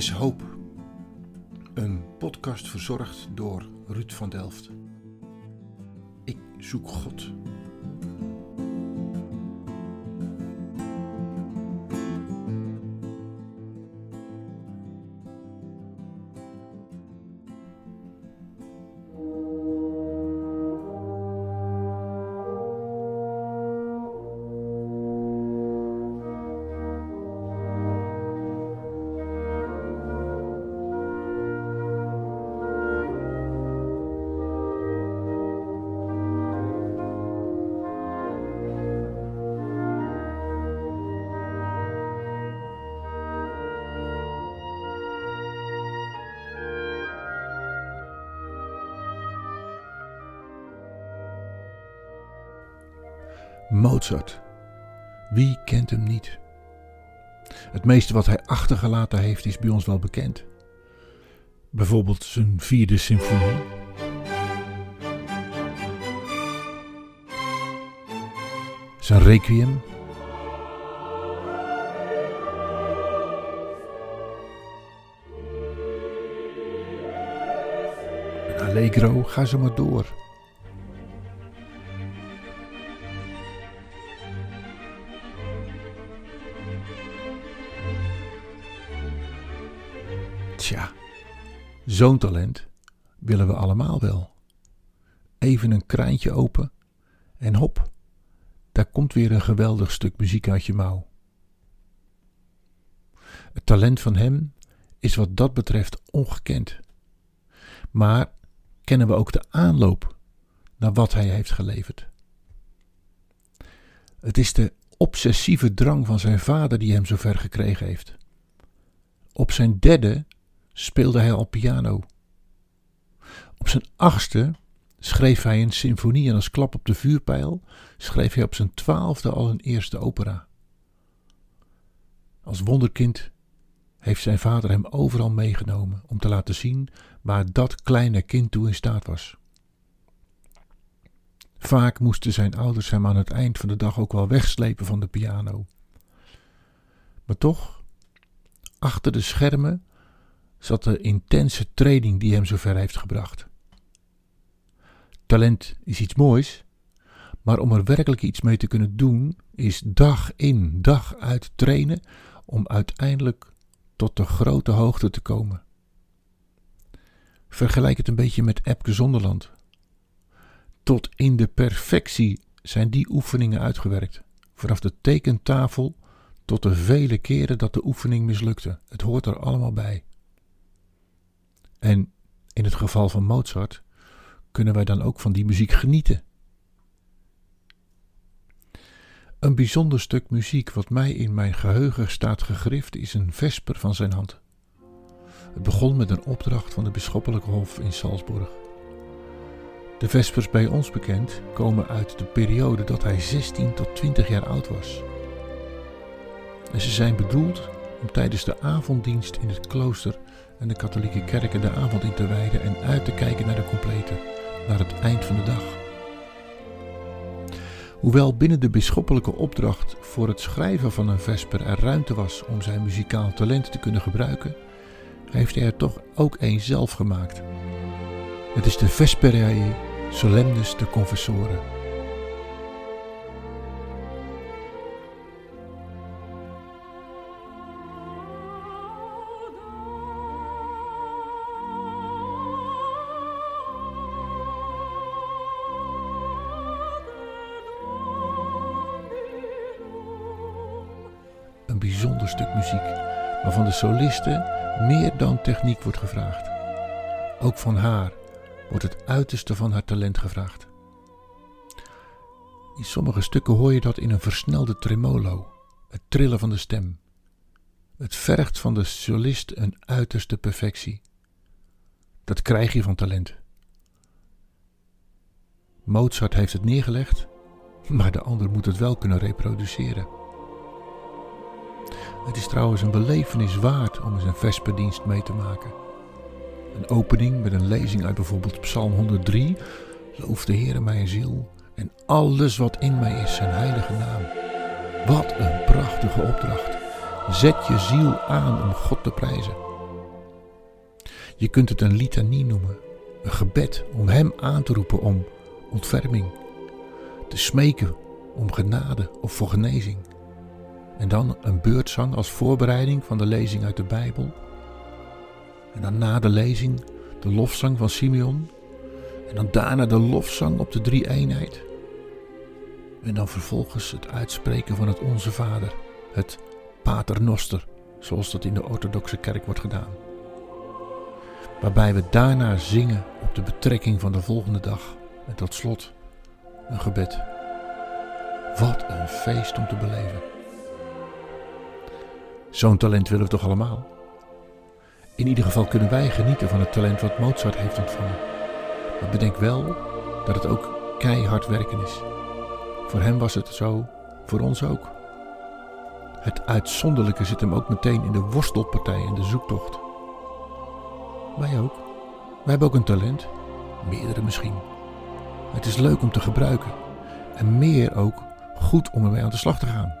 is hoop. Een podcast verzorgd door Ruud van Delft. Ik zoek God. Mozart. Wie kent hem niet? Het meeste wat hij achtergelaten heeft is bij ons wel bekend. Bijvoorbeeld zijn vierde symfonie. Zijn requiem. Allegro, ga zo maar door. Tja, zo'n talent willen we allemaal wel. Even een kraantje open en hop, daar komt weer een geweldig stuk muziek uit je mouw. Het talent van hem is wat dat betreft ongekend. Maar kennen we ook de aanloop naar wat hij heeft geleverd? Het is de obsessieve drang van zijn vader die hem zover gekregen heeft. Op zijn derde speelde hij al piano. Op zijn achtste schreef hij een symfonie en als klap op de vuurpijl schreef hij op zijn twaalfde al een eerste opera. Als wonderkind heeft zijn vader hem overal meegenomen om te laten zien waar dat kleine kind toe in staat was. Vaak moesten zijn ouders hem aan het eind van de dag ook wel wegslepen van de piano. Maar toch, achter de schermen zat de intense training die hem zover heeft gebracht. Talent is iets moois, maar om er werkelijk iets mee te kunnen doen, is dag in, dag uit trainen om uiteindelijk tot de grote hoogte te komen. Vergelijk het een beetje met Epke Zonderland. Tot in de perfectie zijn die oefeningen uitgewerkt. Vanaf de tekentafel tot de vele keren dat de oefening mislukte. Het hoort er allemaal bij. En in het geval van Mozart kunnen wij dan ook van die muziek genieten. Een bijzonder stuk muziek wat mij in mijn geheugen staat gegrift is een vesper van zijn hand. Het begon met een opdracht van de bisschoppelijke hof in Salzburg. De vespers bij ons bekend komen uit de periode dat hij 16 tot 20 jaar oud was. En ze zijn bedoeld om tijdens de avonddienst in het klooster en de katholieke kerken de avond in te wijden en uit te kijken naar de complete, naar het eind van de dag. Hoewel binnen de bisschoppelijke opdracht voor het schrijven van een vesper er ruimte was om zijn muzikaal talent te kunnen gebruiken, heeft hij er toch ook een zelf gemaakt. Het is de Vesperae Solemnis de Confessoren. Bijzonder stuk muziek waarvan de soliste meer dan techniek wordt gevraagd. Ook van haar wordt het uiterste van haar talent gevraagd. In sommige stukken hoor je dat in een versnelde tremolo, het trillen van de stem. Het vergt van de solist een uiterste perfectie. Dat krijg je van talent. Mozart heeft het neergelegd, maar de ander moet het wel kunnen reproduceren. Het is trouwens een belevenis waard om eens een vesperdienst mee te maken. Een opening met een lezing uit bijvoorbeeld Psalm 103. Loof de Heere mijn ziel en alles wat in mij is zijn heilige naam. Wat een prachtige opdracht. Zet je ziel aan om God te prijzen. Je kunt het een litanie noemen, een gebed om Hem aan te roepen om ontferming, te smeken om genade of voor genezing. En dan een beurtzang als voorbereiding van de lezing uit de Bijbel. En dan na de lezing de lofzang van Simeon. En dan daarna de lofzang op de drie eenheid. En dan vervolgens het uitspreken van het Onze Vader, het Pater Noster, zoals dat in de orthodoxe kerk wordt gedaan. Waarbij we daarna zingen op de betrekking van de volgende dag. En tot slot een gebed. Wat een feest om te beleven. Zo'n talent willen we toch allemaal? In ieder geval kunnen wij genieten van het talent wat Mozart heeft ontvangen. Maar bedenk wel dat het ook keihard werken is. Voor hem was het zo, voor ons ook. Het uitzonderlijke zit hem ook meteen in de worstelpartij en de zoektocht. Wij ook. Wij hebben ook een talent, meerdere misschien. Het is leuk om te gebruiken en meer ook goed om ermee aan de slag te gaan.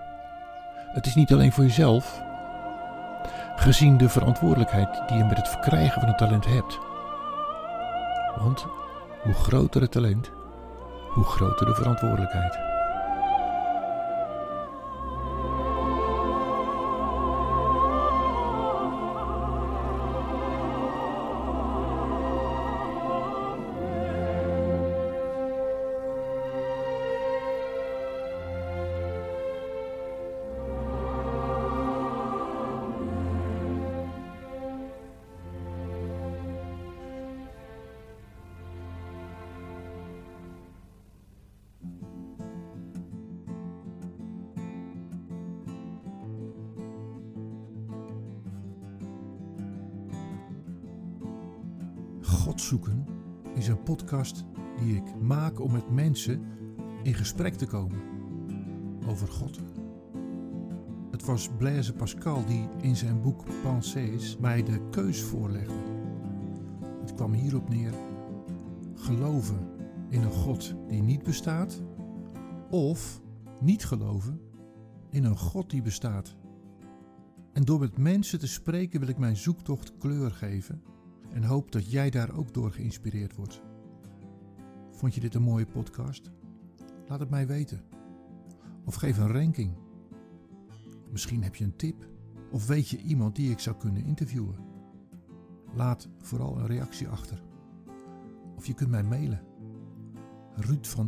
Het is niet alleen voor jezelf, gezien de verantwoordelijkheid die je met het verkrijgen van een talent hebt. Want hoe groter het talent, hoe groter de verantwoordelijkheid. God zoeken is een podcast die ik maak om met mensen in gesprek te komen over God. Het was Blaise Pascal die in zijn boek Pensées mij de keus voorlegde. Het kwam hierop neer: geloven in een God die niet bestaat, of niet geloven in een God die bestaat. En door met mensen te spreken wil ik mijn zoektocht kleur geven en hoop dat jij daar ook door geïnspireerd wordt. Vond je dit een mooie podcast? Laat het mij weten. Of geef een ranking. Misschien heb je een tip of weet je iemand die ik zou kunnen interviewen. Laat vooral een reactie achter. Of je kunt mij mailen. Ruud van